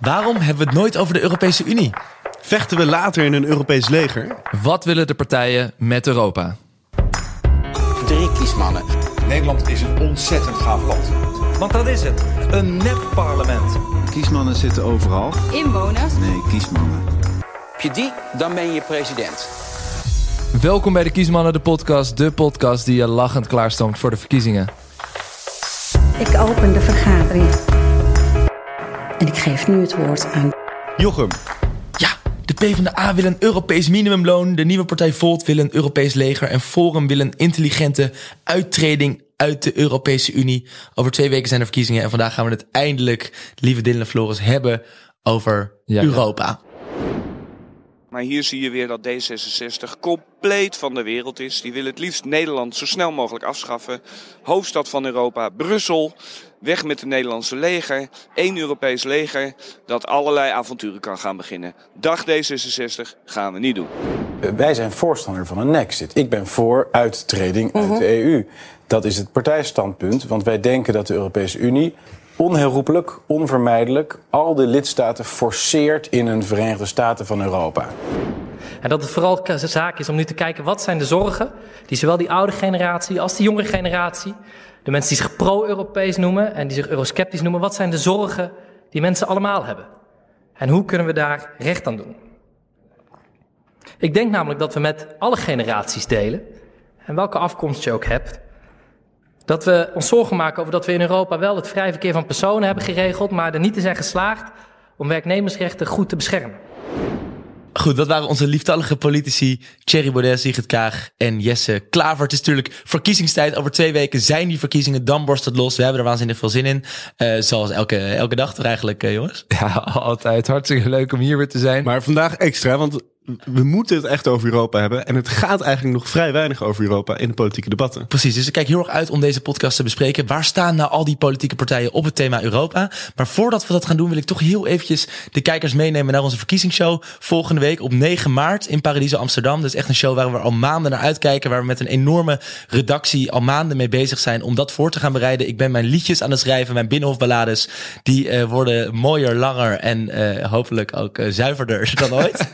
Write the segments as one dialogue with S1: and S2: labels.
S1: Waarom hebben we het nooit over de Europese Unie?
S2: Vechten we later in een Europees leger?
S3: Wat willen de partijen met Europa?
S4: Drie kiesmannen.
S5: Nederland is een ontzettend gaaf land.
S6: Want dat is het. Een nep-parlement.
S7: Kiesmannen zitten overal.
S8: Inwoners?
S7: Nee, kiesmannen.
S4: Heb je die, dan ben je president.
S3: Welkom bij de Kiesmannen, de podcast. De podcast die je lachend klaarstoomt voor de verkiezingen.
S9: Ik open de vergadering. En ik geef nu het woord aan.
S2: Jochem,
S1: Ja, de PvdA wil een Europees minimumloon. De nieuwe partij Volt wil een Europees leger. En Forum wil een intelligente uittreding uit de Europese Unie. Over twee weken zijn er verkiezingen. En vandaag gaan we het eindelijk, lieve Dylan en Floris, hebben over
S3: Ja, ja.
S1: Europa.
S10: Maar hier zie je weer dat D66 compleet van de wereld is. Die willen het liefst Nederland zo snel mogelijk afschaffen. Hoofdstad van Europa, Brussel. Weg met het Nederlandse leger. Eén Europees leger dat allerlei avonturen kan gaan beginnen. Dag D66 gaan we niet doen.
S11: Wij zijn voorstander van een nexit. Ik ben voor uittreding uit de EU. Dat is het partijstandpunt, want wij denken dat de Europese Unie onherroepelijk, onvermijdelijk al de lidstaten forceert in een Verenigde Staten van Europa.
S12: En dat het vooral de zaak is om nu te kijken wat zijn de zorgen die zowel die oude generatie als die jongere generatie, de mensen die zich pro-Europees noemen en die zich eurosceptisch noemen, wat zijn de zorgen die mensen allemaal hebben? En hoe kunnen we daar recht aan doen? Ik denk namelijk dat we met alle generaties delen, en welke afkomst je ook hebt, dat we ons zorgen maken over dat we in Europa wel het vrij verkeer van personen hebben geregeld, maar er niet in zijn geslaagd om werknemersrechten goed te beschermen.
S1: Goed, dat waren onze lieftallige politici Thierry Baudet, Sigrid Kaag en Jesse Klaver. Het is natuurlijk verkiezingstijd. Over twee weken zijn die verkiezingen. Dan borst het los. We hebben er waanzinnig veel zin in. Eh, zoals elke, elke dag toch eigenlijk, eh, jongens?
S3: Ja, altijd hartstikke leuk om hier weer te zijn.
S2: maar vandaag extra, want we moeten het echt over Europa hebben. En het gaat eigenlijk nog vrij weinig over Europa in de politieke debatten.
S1: Precies, dus ik kijk heel erg uit om deze podcast te bespreken. Waar staan nou al die politieke partijen op het thema Europa? Maar voordat we dat gaan doen, wil ik toch heel eventjes de kijkers meenemen naar onze verkiezingsshow. Volgende week op 9 maart in Paradiso Amsterdam. Dat is echt een show waar we al maanden naar uitkijken. Waar we met een enorme redactie al maanden mee bezig zijn om dat voor te gaan bereiden. Ik ben mijn liedjes aan het schrijven, mijn binnenhofballades. Die eh, worden mooier, langer en eh, hopelijk ook eh, zuiverder dan ooit.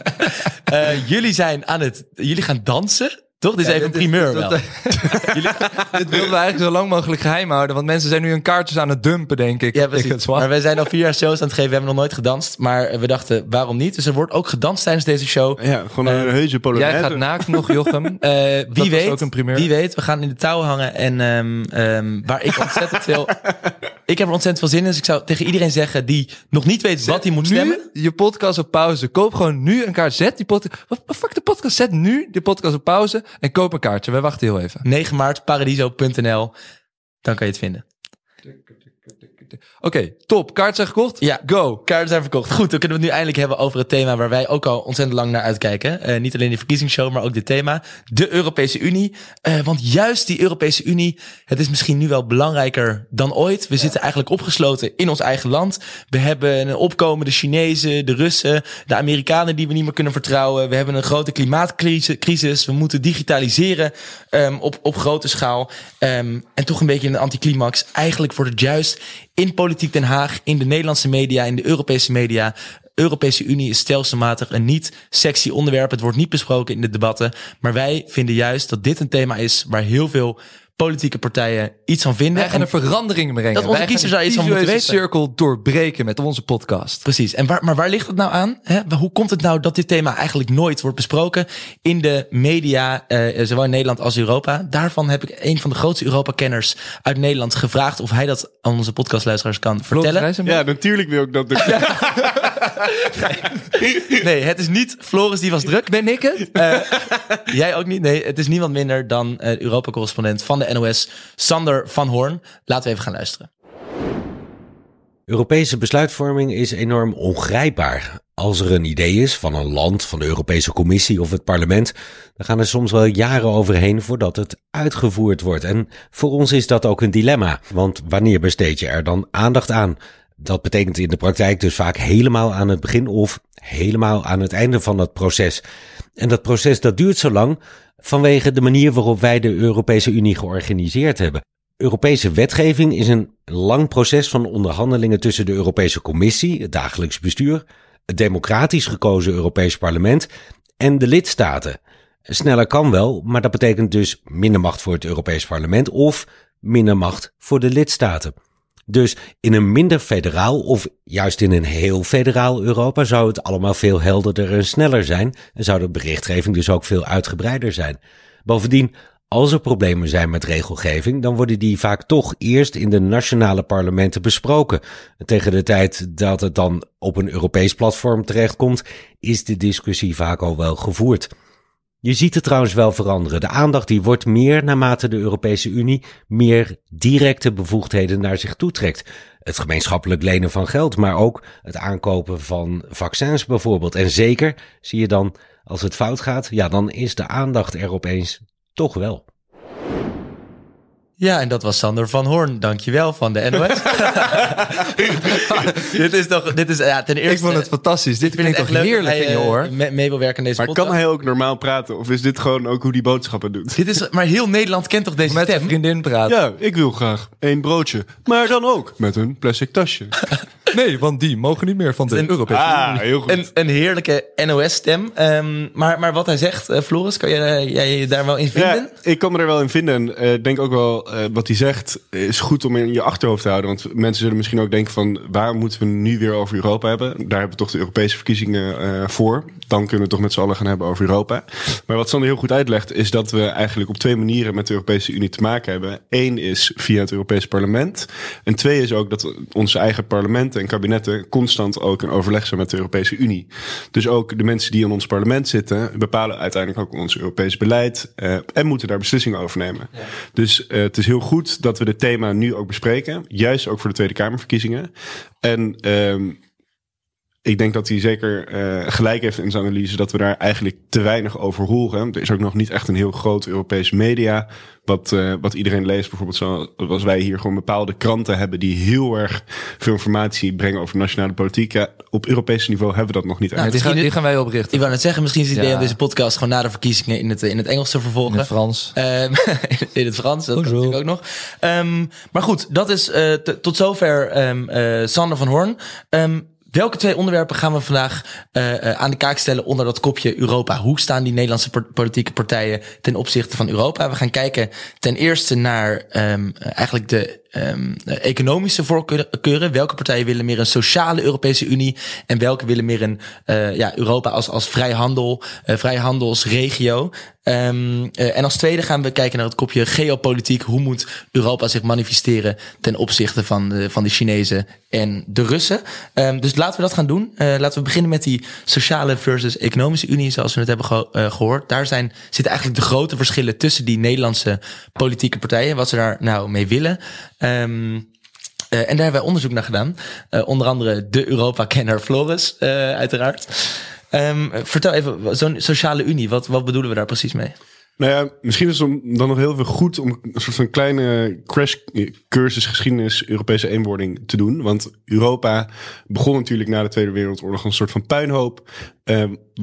S1: Eh, jullie zijn aan het, jullie gaan dansen. Toch? Dit is even een
S3: dit
S1: primeur wel.
S3: Dit wilden we eigenlijk zo lang mogelijk geheim houden, want mensen zijn nu hun kaartjes aan het dumpen, denk ik.
S1: Ja,
S3: Ik
S1: precies.
S3: het zwaar.
S1: Maar wij zijn al vier jaar shows aan het geven. We hebben nog nooit gedanst. Maar we dachten, waarom niet? Dus er wordt ook gedanst tijdens deze show.
S2: Ja, gewoon een
S1: Eh,
S2: heuse polonaise.
S3: Jij gaat naakt nog, Jochem.
S1: Eh, wie weet,
S3: ook een primeur.
S1: wie weet, we gaan in de touwen hangen. En ehm, ehm, waar ik ontzettend veel... ik heb er ontzettend veel zin in. Dus ik zou tegen iedereen zeggen die nog niet weet wat hij moet stemmen.
S3: Nu je podcast op pauze. Koop gewoon nu een kaart. Zet die podcast. Wat fuck de podcast? Zet nu de podcast op pauze en koop een kaartje. Wij wachten heel even.
S1: 9 maart, paradiso.nl. Dan kan je het vinden.
S3: Oké, top. Kaart zijn gekocht?
S1: Ja.
S3: Go.
S1: Kaarten zijn verkocht. Goed, dan kunnen we het nu eindelijk hebben over het thema waar wij ook al ontzettend lang naar uitkijken. Eh, niet alleen de verkiezingsshow, maar ook dit thema. De Europese Unie. Eh, want juist die Europese Unie, het is misschien nu wel belangrijker dan ooit. We zitten eigenlijk opgesloten in ons eigen land. We hebben een opkomende Chinezen, de Russen, de Amerikanen die we niet meer kunnen vertrouwen. We hebben een grote klimaatcrisis. We moeten digitaliseren ehm, op, op grote schaal. Ehm, en toch een beetje een anticlimax. Eigenlijk wordt het juist in Politiek Den Haag, in de Nederlandse media, in de Europese media. Europese Unie is stelselmatig een niet sexy onderwerp. Het wordt niet besproken in de debatten. Maar wij vinden juist dat dit een thema is waar heel veel politieke partijen iets van vinden.
S3: Wij gaan er
S1: En-
S3: veranderingen brengen.
S1: Dat onze kiezers daar iets van moeten weten.
S3: cirkel doorbreken met onze podcast.
S1: Precies. En waar, maar waar ligt het nou aan? Hè? Hoe komt het nou dat dit thema eigenlijk nooit wordt besproken in de media, eh, zowel in Nederland als Europa? Daarvan heb ik een van de grootste Europa-kenners uit Nederland gevraagd of hij dat aan onze podcastluisteraars kan vertellen.
S2: Ja, natuurlijk wil ik dat. doen.
S1: Nee, het is niet Floris, die was druk.
S3: Ben ik het?
S1: Eh, jij ook niet? Nee, het is niemand minder dan eh, Europa-correspondent van de NOS, Sander van Hoorn. Laten we even gaan luisteren.
S13: Europese besluitvorming is enorm ongrijpbaar. Als er een idee is van een land, van de Europese Commissie of het parlement, dan gaan er soms wel jaren overheen voordat het uitgevoerd wordt. En voor ons is dat ook een dilemma, want wanneer besteed je er dan aandacht aan? Dat betekent in de praktijk dus vaak helemaal aan het begin of helemaal aan het einde van dat proces. En dat proces dat duurt zo lang vanwege de manier waarop wij de Europese Unie georganiseerd hebben. Europese wetgeving is een lang proces van onderhandelingen tussen de Europese Commissie, het dagelijks bestuur, het democratisch gekozen Europees Parlement en de lidstaten. Sneller kan wel, maar dat betekent dus minder macht voor het Europees Parlement of minder macht voor de lidstaten. Dus in een minder federaal of juist in een heel federaal Europa zou het allemaal veel helderder en sneller zijn en zou de berichtgeving dus ook veel uitgebreider zijn. Bovendien, als er problemen zijn met regelgeving, dan worden die vaak toch eerst in de nationale parlementen besproken. Tegen de tijd dat het dan op een Europees platform terechtkomt, is de discussie vaak al wel gevoerd. Je ziet het trouwens wel veranderen. De aandacht die wordt meer naarmate de Europese Unie meer directe bevoegdheden naar zich toetrekt. Het gemeenschappelijk lenen van geld, maar ook het aankopen van vaccins bijvoorbeeld. En zeker zie je dan, als het fout gaat, ja, dan is de aandacht er opeens toch wel.
S1: Ja, en dat was Sander van Hoorn. Dankjewel van de NOS. dit is toch, dit is ja, ten eerste.
S3: Ik vond het fantastisch. Dit vind ik toch heerlijk in je
S1: hij,
S3: oor.
S1: eh, mee, mee wil werken aan deze
S2: Maar
S1: podcast.
S2: kan hij ook normaal praten? Of is dit gewoon ook hoe die boodschappen doet?
S1: Dit is, maar heel Nederland kent toch deze
S3: Met
S1: stem?
S3: een vriendin praten.
S2: Ja, ik wil graag één broodje. Maar dan ook met een plastic tasje.
S3: Nee, want die mogen niet meer van de Europese
S2: Ah,
S3: Unie.
S2: heel goed.
S1: Een, een heerlijke NOS-stem. Ehm, maar, maar wat hij zegt, eh, Floris, kan jij, jij je daar wel in vinden?
S2: Ja, ik kan me er wel in vinden. En eh, ik denk ook wel, eh, wat hij zegt, is goed om in je achterhoofd te houden. Want mensen zullen misschien ook denken van, waar moeten we nu weer over Europa hebben? Daar hebben we toch de Europese verkiezingen eh, voor. Dan kunnen we het toch met z'n allen gaan hebben over Europa. Maar wat Sander heel goed uitlegt, is dat we eigenlijk op twee manieren met de Europese Unie te maken hebben. Eén is via het Europese parlement. En twee is ook dat onze eigen parlementen en kabinetten constant ook in overleg zijn met de Europese Unie. Dus ook de mensen die in ons parlement zitten, bepalen uiteindelijk ook ons Europees beleid eh, en moeten daar beslissingen over nemen. Dus eh, het is heel goed dat we dit thema nu ook bespreken, juist ook voor de Tweede Kamerverkiezingen. En ehm, ik denk dat hij zeker eh, gelijk heeft in zijn analyse dat we daar eigenlijk te weinig over horen. Er is ook nog niet echt een heel groot Europees media. Wat, eh, wat iedereen leest, bijvoorbeeld zoals wij hier gewoon bepaalde kranten hebben die heel erg veel informatie brengen over nationale politiek. Ja, op Europees niveau hebben we dat nog niet echt.
S3: Ja, die, gaan, die gaan wij oprichten.
S1: Ik wou net zeggen, misschien is het idee
S3: Ja.
S1: om deze podcast gewoon na de verkiezingen in het, in het Engels te vervolgen.
S3: In het Frans.
S1: Ehm, in het Frans, dat natuurlijk ook nog. Ehm, maar goed, dat is eh, tot zover ehm, eh, Sander van Hoorn. Ehm, welke twee onderwerpen gaan we vandaag eh, aan de kaak stellen onder dat kopje Europa? Hoe staan die Nederlandse po- politieke partijen ten opzichte van Europa? We gaan kijken ten eerste naar ehm, eigenlijk de ehm, eh, economische voorkeuren. Welke partijen willen meer een sociale Europese Unie en welke willen meer een eh, ja, Europa als, als vrijhandel, eh vrijhandelsregio? Eh, en als tweede gaan we kijken naar het kopje geopolitiek. Hoe moet Europa zich manifesteren ten opzichte van de, van de Chinezen en de Russen? Ehm, dus laten we dat gaan doen. Laten we beginnen met die sociale versus economische unie, zoals we het hebben geho- eh, gehoord. Daar zijn, zitten eigenlijk de grote verschillen tussen die Nederlandse politieke partijen. Wat ze daar nou mee willen. Ehm, eh, en daar hebben wij onderzoek naar gedaan. Eh, onder andere de Europa-kenner Floris, eh, uiteraard. Ehm, vertel even, zo'n sociale unie, wat, wat bedoelen we daar precies mee?
S2: Nou ja, misschien is het dan nog heel veel goed om een soort van kleine crashcursus geschiedenis Europese eenwording te doen. Want Europa begon natuurlijk na de Tweede Wereldoorlog een soort van puinhoop.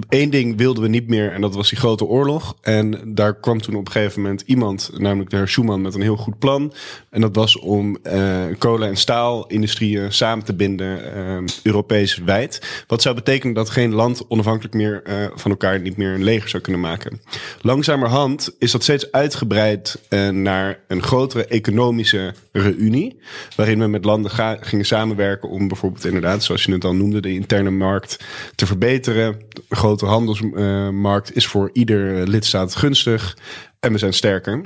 S2: Eén ding wilden we niet meer en dat was die grote oorlog. En daar kwam toen op een gegeven moment iemand, namelijk de heer Schuman, met een heel goed plan. En dat was om eh, kolen- en staalindustrieën samen te binden, eh, Europees wijd. Wat zou betekenen dat geen land onafhankelijk meer eh, van elkaar niet meer een leger zou kunnen maken. Langzamerhand is dat steeds uitgebreid eh, naar een grotere economische reunie. Waarin we met landen gingen samenwerken om bijvoorbeeld inderdaad, zoals je het al noemde, de interne markt te verbeteren. Grote handelsmarkt is voor ieder lidstaat gunstig. En we zijn sterker.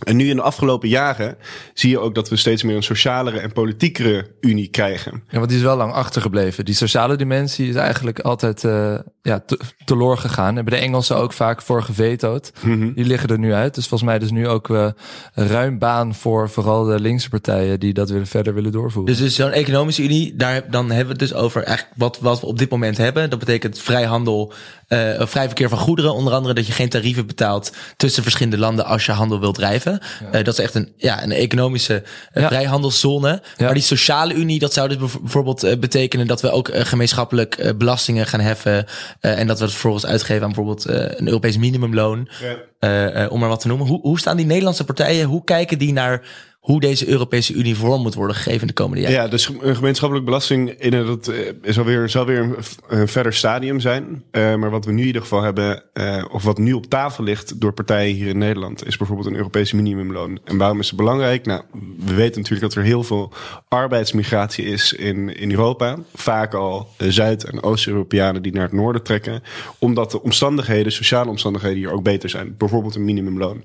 S2: En nu in de afgelopen jaren zie je ook dat we steeds meer een socialere en politiekere unie krijgen.
S3: Ja, want die is wel lang achtergebleven. Die sociale dimensie is eigenlijk altijd eh ja, te- teloor gegaan. Hebben de Engelsen ook vaak voor gevetood. Die liggen er nu uit. Dus volgens mij is nu ook eh, ruim baan voor vooral de linkse partijen die dat willen, verder willen doorvoeren.
S1: Dus, dus zo'n economische unie, daar, dan hebben we het dus over eigenlijk wat, wat we op dit moment hebben. Dat betekent vrijhandel, eh vrij verkeer van goederen. Onder andere dat je geen tarieven betaalt tussen verschillende landen als je handel wilt drijven. Eh, dat is echt een, ja, een economische eh,
S3: Ja.
S1: vrijhandelszone. Maar die sociale unie, dat zou dus bijvoorbeeld betekenen dat we ook gemeenschappelijk belastingen gaan heffen. en dat we het vervolgens uitgeven aan bijvoorbeeld een Europees minimumloon. Om maar wat te noemen. Hoe, hoe staan die Nederlandse partijen? Hoe kijken die naar hoe deze Europese Unie vorm moet worden gegeven de komende jaren.
S2: Ja, dus een gemeenschappelijke belasting in eh, is alweer, zal weer een, verder stadium zijn. Uh, maar wat we nu in ieder geval hebben, uh, of wat nu op tafel ligt door partijen hier in Nederland, is bijvoorbeeld een Europese minimumloon. En waarom is het belangrijk? Nou, we weten natuurlijk dat er heel veel arbeidsmigratie is in, in Europa. Vaak al Zuid- en Oost-Europeanen die naar het noorden trekken. Omdat de omstandigheden, sociale omstandigheden hier ook beter zijn. Bijvoorbeeld een minimumloon.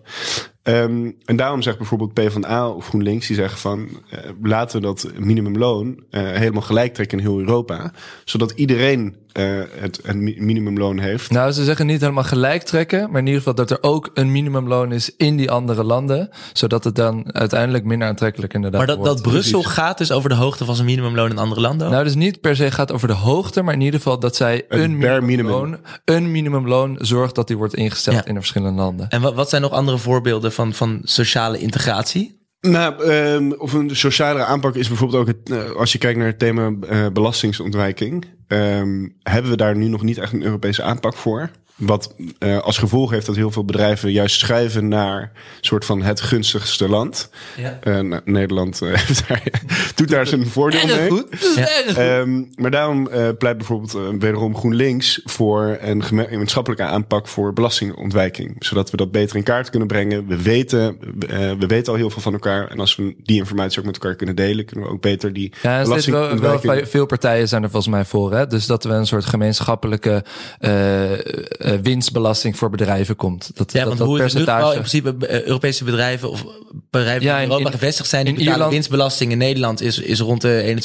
S2: Um, en daarom zegt bijvoorbeeld PvdA of GroenLinks, die zeggen van uh, laten we dat minimumloon uh, helemaal gelijk trekken in heel Europa. Zodat iedereen uh, het een minimumloon heeft.
S3: Nou, ze zeggen niet helemaal gelijk trekken, maar in ieder geval dat er ook een minimumloon is in die andere landen. Zodat het dan uiteindelijk minder aantrekkelijk inderdaad
S1: Maar dat,
S3: wordt.
S1: dat Brussel gaat dus over de hoogte van zijn minimumloon in andere landen?
S3: Nou, dus niet per se gaat over de hoogte, maar in ieder geval dat zij
S2: Een
S3: een, minimumloon, een minimumloon zorgt dat die wordt ingesteld
S1: Ja.
S3: in de verschillende landen.
S1: En wat, wat zijn nog andere voorbeelden van, van sociale integratie?
S2: Nou, um, of een sociale aanpak is bijvoorbeeld ook het, uh, als je kijkt naar het thema uh, belastingsontwijking, um, hebben we daar nu nog niet echt een Europese aanpak voor. Wat uh, als gevolg heeft dat heel veel bedrijven juist schuiven naar een soort van het gunstigste land.
S1: Ja.
S2: Uh, Nederland uh, heeft daar, doet daar zijn voordeel mee.
S3: goed.
S2: Ja. Um, maar daarom pleit bijvoorbeeld wederom GroenLinks voor een gemeenschappelijke aanpak voor belastingontwijking. Zodat we dat beter in kaart kunnen brengen. We weten, we weten al heel veel van elkaar. En als we die informatie ook met elkaar kunnen delen, kunnen we ook beter die
S3: ja, steeds wel, wel, veel partijen zijn er volgens mij voor. Hè? Dus dat we een soort gemeenschappelijke uh, winstbelasting voor bedrijven komt. Dat,
S1: ja,
S3: dat,
S1: want
S3: dat
S1: hoe
S3: percentage...
S1: het in principe uh, Europese bedrijven of bedrijven
S3: Ja,
S1: die in
S3: in-
S1: Europa
S3: in-
S1: gevestigd zijn, die
S3: in Ierland-
S1: winstbelasting in Nederland is, is rond de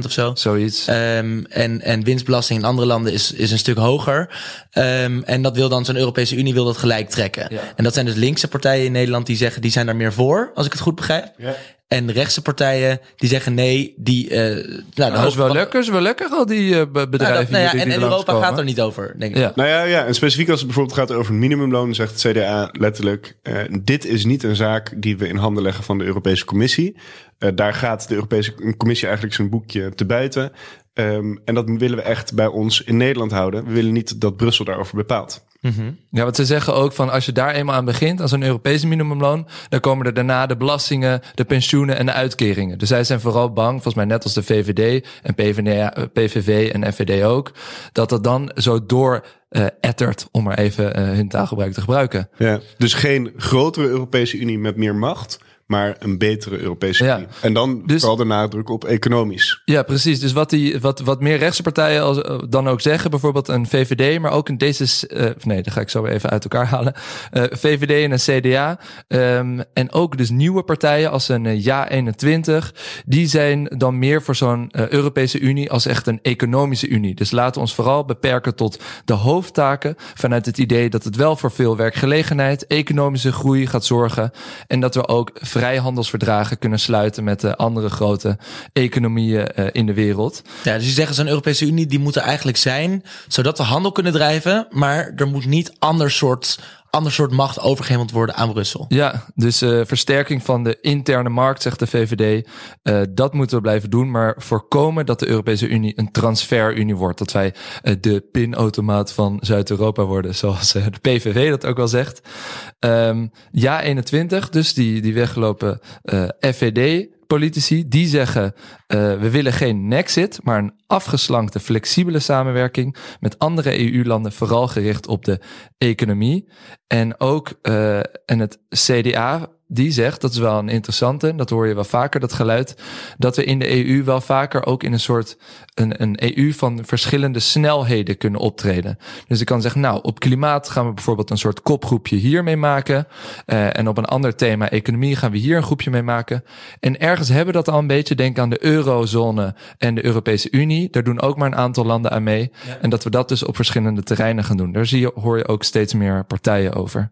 S1: 21% of zo.
S3: Zoiets.
S1: Um, en, en winstbelasting in andere landen is, is een stuk hoger. Um, en dat wil dan zo'n Europese Unie wil dat gelijk trekken.
S3: Ja.
S1: En dat zijn dus linkse partijen in Nederland die zeggen die zijn daar meer voor, als ik het goed begrijp.
S2: Ja.
S1: En rechtse partijen die zeggen nee, die. Uh, nou,
S3: Nou, dat is wel
S1: van-
S3: lekker, is wel lekker al die eh,
S1: Nou,
S3: bedrijven
S1: dat- nou ja,
S3: hier
S1: en,
S3: die
S1: en Europa gaat er niet over, denk ik.
S3: Ja.
S2: Nou ja, ja, en specifiek als het bijvoorbeeld gaat over minimumloon, zegt het CDA letterlijk: eh, dit is niet een zaak die we in handen leggen van de Europese Commissie. Eh, daar gaat de Europese Commissie eigenlijk zijn boekje te buiten. Ehm, en dat willen we echt bij ons in Nederland houden. We willen niet dat Brussel daarover bepaalt.
S3: Ja, want ze zeggen ook van als je daar eenmaal aan begint, als een Europese minimumloon, dan komen er daarna de belastingen, de pensioenen en de uitkeringen. Dus zij zijn vooral bang, volgens mij net als de VVD en PVDA, eh, PVV en FVD ook, dat dat dan zo door eh, ettert, om maar even eh, hun taalgebruik te gebruiken.
S2: Ja, dus geen grotere Europese Unie met meer macht, maar een betere Europese
S3: Ja.
S2: Unie. En dan
S3: Dus-
S2: vooral de nadruk op economisch.
S3: Ja, precies. Dus wat, die, wat, wat meer rechtse partijen als, eh, dan ook zeggen, bijvoorbeeld een VVD, maar ook een D66, eh, nee, dat ga ik zo even uit elkaar halen. Eh, VVD en een CDA. ehm, en ook dus nieuwe partijen als een eh, Ja21, die zijn dan meer voor zo'n Europese Unie als echt een economische Unie. Dus laten we ons vooral beperken tot de hoofdtaken vanuit het idee dat het wel voor veel werkgelegenheid, economische groei gaat zorgen en dat we ook vrijhandelsverdragen kunnen sluiten met de andere grote economieën eh, in de wereld.
S1: Ja, dus je zegt zo'n Europese Unie die moet er eigenlijk zijn, zodat we handel kunnen drijven, maar er moet niet ander soort, ander soort macht overgeheveld worden aan Brussel.
S3: Ja, dus eh, versterking van de interne markt, zegt de VVD. Eh, dat moeten we blijven doen, maar voorkomen dat de Europese Unie een transferunie wordt. Dat wij eh, de pinautomaat van Zuid-Europa worden, zoals de PVV dat ook wel zegt. Ehm, ja, 21, dus die, die weggelopen FVD. Politici die zeggen: eh, we willen geen Nexit, maar een afgeslankte, flexibele samenwerking met andere EU-landen, vooral gericht op de economie. En ook eh, en het CDA die zegt, dat is wel een interessante, dat hoor je wel vaker, dat geluid, dat we in de EU wel vaker ook in een soort een, een EU van verschillende snelheden kunnen optreden. Dus ik kan zeggen, nou, op klimaat gaan we bijvoorbeeld een soort kopgroepje hiermee maken. eh, en op een ander thema, economie, gaan we hier een groepje mee maken. En ergens hebben we dat al een beetje. Denk aan de eurozone en de Europese Unie. Daar doen ook maar een aantal landen aan mee. En dat we dat dus op verschillende terreinen gaan doen. Daar zie je, hoor je ook steeds meer partijen over.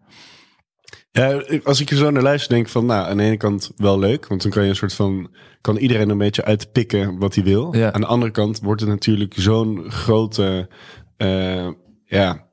S2: Ja, als ik er zo naar luister, denk ik van, nou, aan de ene kant wel leuk, want dan kan je een soort van, kan iedereen een beetje uitpikken wat hij wil.
S3: Ja.
S2: Aan de andere kant wordt het natuurlijk zo'n grote, eh, ja,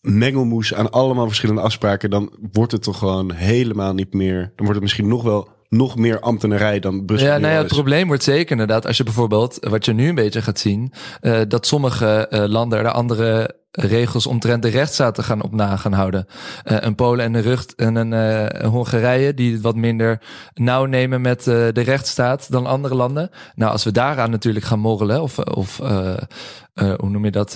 S2: mengelmoes aan allemaal verschillende afspraken. Dan wordt het toch gewoon helemaal niet meer, dan wordt het misschien nog wel nog meer ambtenarij dan Brussel.
S3: Ja, nou ja, het probleem wordt zeker inderdaad als je bijvoorbeeld, wat je nu een beetje gaat zien, eh, dat sommige eh, landen er andere regels omtrent de rechtsstaten gaan op na gaan houden. Eh, een Polen en een, Rucht, en een Hongarije die het wat minder nauw nemen met de rechtsstaat dan andere landen. Nou, als we daaraan natuurlijk gaan morrelen, of, of hoe noem je dat,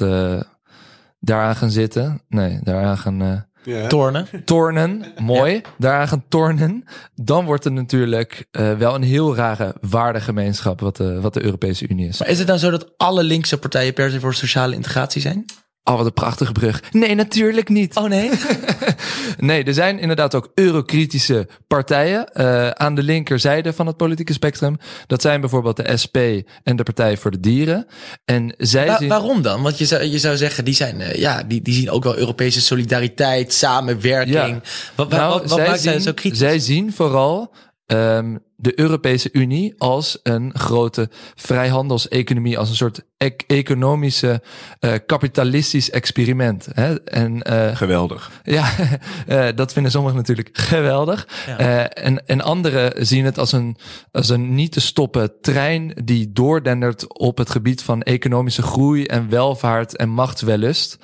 S3: daaraan gaan zitten. Nee, daaraan gaan... eh,
S2: Ja.
S1: Tornen.
S3: tornen, mooi, daaraan gaan tornen, dan wordt het natuurlijk eh, wel een heel rare waardegemeenschap wat de, wat de Europese Unie is.
S1: Maar is het dan zo dat alle linkse partijen per se voor sociale integratie zijn?
S3: Oh, wat een prachtige brug. Nee, natuurlijk niet.
S1: Oh nee?
S3: Nee, er zijn inderdaad ook eurokritische partijen eh, aan de linkerzijde van het politieke spectrum. Dat zijn bijvoorbeeld de SP en de Partij voor de Dieren. En zij
S1: Wa-
S3: zien...
S1: waarom dan? Want je zou, je zou zeggen, die, zijn, eh, ja, die, die zien ook wel Europese solidariteit, samenwerking.
S3: Ja.
S1: Wat, wa-
S3: Nou,
S1: wat, wat
S3: zij
S1: zo kritisch?
S3: Zij zien vooral ehm, de Europese Unie als een grote vrijhandelseconomie, als een soort ec- economische eh, kapitalistisch experiment. Hè? En, eh,
S2: Geweldig.
S3: ja, eh, dat vinden sommigen natuurlijk geweldig.
S1: Ja.
S3: Eh, en, en anderen zien het als een, als een niet te stoppen trein die doordendert op het gebied van economische groei en welvaart en machtswellust.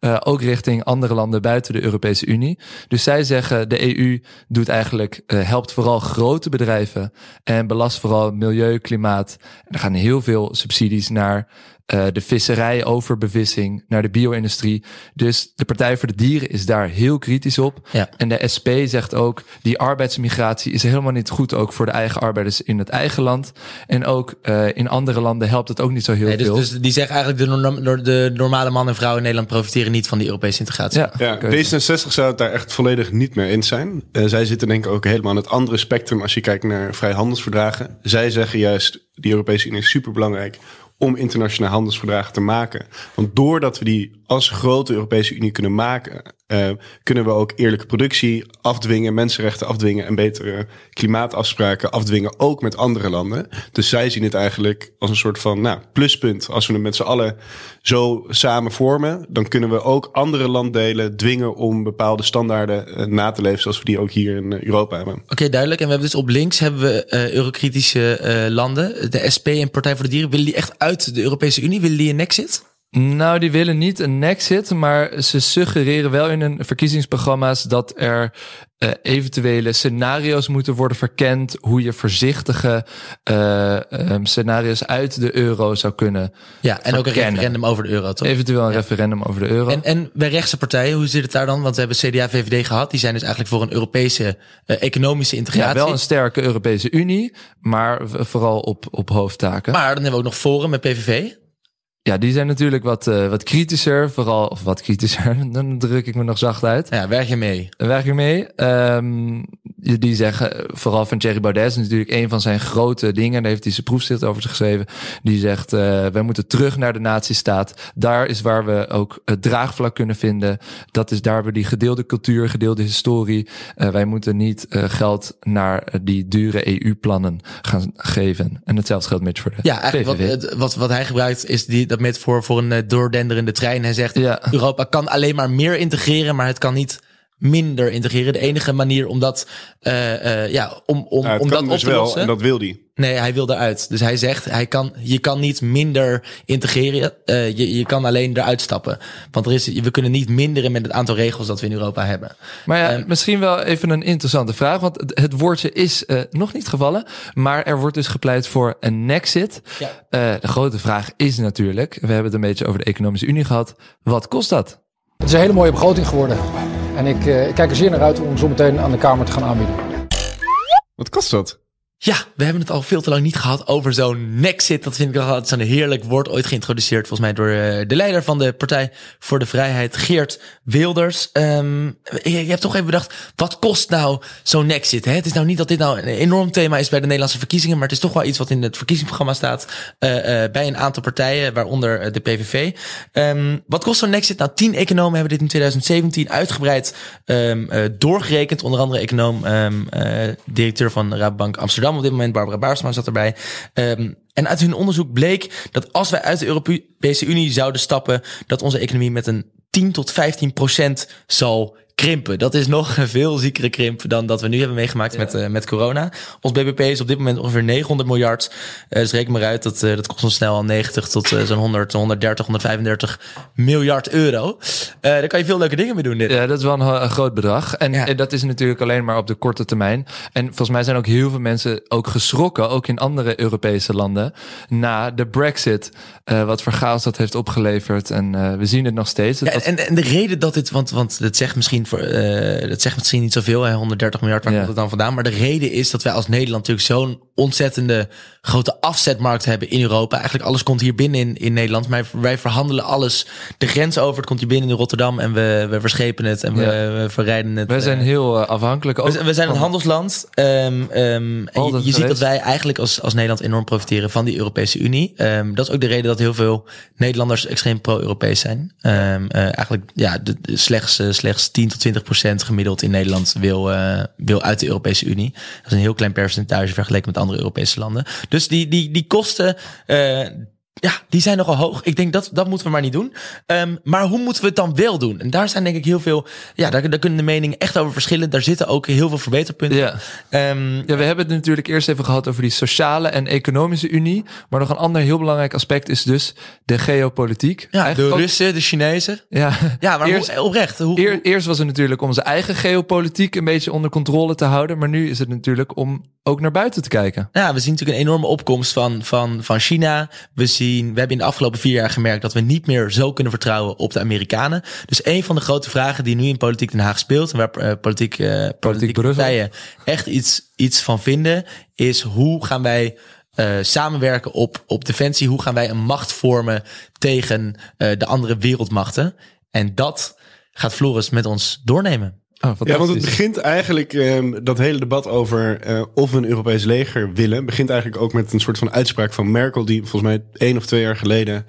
S3: Eh, ook richting andere landen buiten de Europese Unie. Dus zij zeggen de EU doet eigenlijk, eh, helpt vooral grote bedrijven en belast vooral milieu, klimaat. En er gaan heel veel subsidies naar eh, de visserij, overbevissing, naar de bio-industrie. Dus de Partij voor de Dieren is daar heel kritisch op.
S1: Ja.
S3: En de SP zegt ook, die arbeidsmigratie is helemaal niet goed ook voor de eigen arbeiders in het eigen land. En ook eh, in andere landen helpt het ook niet zo heel
S1: Nee, dus,
S3: veel.
S1: dus die zeggen eigenlijk, de, norm- de normale man en vrouw in Nederland profiteren niet van die Europese integratie.
S3: ja,
S2: Ja,
S3: keuze.
S2: D66 zou het daar echt volledig niet mee eens zijn. Eh, zij zitten denk ik ook helemaal aan het andere spectrum als je kijkt naar vrijhandelsverdragen. Zij zeggen juist, die Europese Unie is superbelangrijk om internationale handelsverdragen te maken. Want doordat we die als grote Europese Unie kunnen maken, eh, kunnen we ook eerlijke productie afdwingen, mensenrechten afdwingen en betere klimaatafspraken afdwingen, ook met andere landen. Dus zij zien het eigenlijk als een soort van nou, pluspunt. Als we het met z'n allen zo samen vormen, dan kunnen we ook andere landdelen dwingen om bepaalde standaarden eh, na te leven, zoals we die ook hier in eh, Europa hebben.
S1: Oké, duidelijk. En we hebben dus op links hebben we eh, eurokritische landen. De SP en Partij voor de Dieren. Willen die echt uit de Europese Unie? Willen die een exit?
S3: Nou, die willen niet een exit, maar ze suggereren wel in hun verkiezingsprogramma's dat er eh, eventuele scenario's moeten worden verkend, hoe je voorzichtige eh, ehm, scenario's uit de euro zou kunnen.
S1: Ja, en ook een referendum over de euro, toch?
S3: Eventueel een referendum over de euro.
S1: En, en bij rechtse partijen, hoe zit het daar dan? Want we hebben CDA, VVD gehad. Die zijn dus eigenlijk voor een Europese eh, economische
S3: ja,
S1: integratie.
S3: wel een sterke Europese Unie, maar vooral op, op hoofdtaken.
S1: Maar dan hebben we ook nog Forum met PVV.
S3: Ja, die zijn natuurlijk wat, eh, wat kritischer, vooral, of wat kritischer, dan druk ik me nog zacht uit.
S1: Ja, werk je mee?
S3: Werk je mee? Ehm, die zeggen, vooral van Thierry Baudet is natuurlijk een van zijn grote dingen. Daar heeft hij zijn proefschrift over geschreven. Die zegt, eh wij moeten terug naar de nazistaat. Daar is waar we ook het draagvlak kunnen vinden. Dat is daar we die gedeelde cultuur, gedeelde historie. Eh, wij moeten niet geld naar die dure EU-plannen gaan geven. En hetzelfde geldt met voor de
S1: Ja, eigenlijk
S3: PVV.
S1: wat, wat, wat hij gebruikt is die, dat metafoor voor een eh, doordenderende trein. Hij zegt,
S3: Ja.
S1: Europa kan alleen maar meer integreren, maar het kan niet minder integreren. De enige manier om dat, eh, eh, ja, om, om,
S2: Nou,
S1: om dat
S2: dus
S1: op te
S2: wel,
S1: lossen.
S2: en dat wil die.
S1: Nee, hij wil eruit. Dus hij zegt, hij kan, je kan niet minder integreren. eh, je, je kan alleen eruit stappen. Want er is, we kunnen niet minderen met het aantal regels dat we in Europa hebben.
S3: Maar ja,
S1: Ehm,
S3: misschien wel even een interessante vraag. Want het, het woordje is eh, nog niet gevallen. Maar er wordt dus gepleit voor een exit.
S1: Ja.
S3: Eh, de grote vraag is natuurlijk, we hebben het een beetje over de economische unie gehad. Wat kost dat?
S8: Het is een hele mooie begroting geworden. En ik, eh, ik kijk er zeer naar uit om zo meteen aan de Kamer te gaan aanbieden.
S2: Wat kost dat?
S1: Ja, we hebben het al veel te lang niet gehad over zo'n Nexit. Dat vind ik altijd zo'n heerlijk woord. Ooit geïntroduceerd volgens mij door eh, de leider van de Partij voor de Vrijheid, Geert Wilders. Ehm, je, hebt toch even bedacht, wat kost nou zo'n Nexit? Hè? Het is nou niet dat dit nou een enorm thema is bij de Nederlandse verkiezingen, maar het is toch wel iets wat in het verkiezingsprogramma staat eh, eh, bij een aantal partijen, waaronder de PVV. Ehm, wat kost zo'n Nexit? Nou, tien economen hebben dit in 2017 uitgebreid ehm, eh, doorgerekend. Onder andere econoom, directeur van Rabobank Amsterdam op dit moment, Barbara Baarsma zat erbij. Ehm, en uit hun onderzoek bleek dat als wij uit de Europese Unie zouden stappen, dat onze economie met een 10 tot 15 procent zal krimpen. Dat is nog een veel ziekere krimp dan dat we nu hebben meegemaakt met, uh, met corona. Ons BBP is op dit moment ongeveer 900 miljard. Uh, dus reken maar uit, dat, uh, dat kost ons snel al 90 tot zo'n 100, 130, 135 miljard euro. daar kan je veel leuke dingen mee doen. Dit.
S3: Ja, dat is wel een, een groot bedrag. En, ja. en, dat is natuurlijk alleen maar op de korte termijn. En volgens mij zijn ook heel veel mensen ook geschrokken, ook in andere Europese landen, na de Brexit. wat voor chaos dat heeft opgeleverd. En we zien het nog steeds.
S1: Ja, en, en de reden dat dit, want, want het zegt misschien voor, uh, dat zegt misschien niet zoveel, hè, 130 miljard, waar ja. komt het dan vandaan? Maar de reden is dat wij als Nederland natuurlijk zo'n ontzettende grote afzetmarkt hebben in Europa. Eigenlijk alles komt hier binnen in, in Nederland. Maar wij verhandelen alles de grens over. Het komt hier binnen in Rotterdam en we, we verschepen het en we, ja. we verrijden het.
S3: Wij zijn heel uh, afhankelijk.
S1: Ook we, we zijn een handelsland. Um, um, en je, je ziet dat wij eigenlijk als, als Nederland enorm profiteren van die Europese Unie. Um, dat is ook de reden dat heel veel Nederlanders extreem pro-Europees zijn. Uh, eigenlijk ja, de, de, slechts, uh, slechts 10 tot 20 procent gemiddeld in Nederland wil, uh, wil uit de Europese Unie. Dat is een heel klein percentage vergeleken met andere Europese landen. Dus die, die, die kosten, uh, ja, die zijn nogal hoog. Ik denk dat dat moeten we maar niet doen. Um, maar hoe moeten we het dan wel doen? En daar zijn denk ik heel veel. Ja, daar, daar kunnen de meningen echt over verschillen. Daar zitten ook heel veel verbeterpunten.
S3: Ja. Um, ja, we hebben het natuurlijk eerst even gehad over die sociale en economische unie. Maar nog een ander heel belangrijk aspect is dus de geopolitiek.
S1: Ja, Eigenlijk de Russen, de Chinezen.
S3: Ja,
S1: ja maar eerst, hoe, oprecht. Hoe,
S3: eer, eerst was het natuurlijk om zijn eigen geopolitiek een beetje onder controle te houden. Maar nu is het natuurlijk om ook naar buiten te kijken.
S1: Ja, we zien natuurlijk een enorme opkomst van, van, van China. We zien we hebben in de afgelopen vier jaar gemerkt dat we niet meer zo kunnen vertrouwen op de Amerikanen. Dus een van de grote vragen die nu in politiek Den Haag speelt, en waar uh, politiek, uh, politieke partijen echt iets, iets van vinden, is hoe gaan wij uh, samenwerken op, op defensie? Hoe gaan wij een macht vormen tegen de andere wereldmachten? En dat gaat Floris met ons doornemen.
S2: Oh, ja, want het begint eigenlijk, um, dat hele debat over uh, of we een Europees leger willen, begint eigenlijk ook met een soort van uitspraak van Merkel, die volgens mij één of twee jaar geleden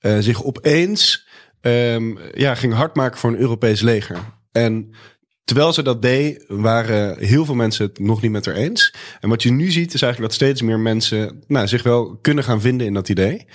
S2: uh, zich opeens um, ja, ging hardmaken voor een Europees leger. En terwijl ze dat deed, waren heel veel mensen het nog niet met haar eens. En wat je nu ziet, is eigenlijk dat steeds meer mensen nou, zich wel kunnen gaan vinden in dat idee.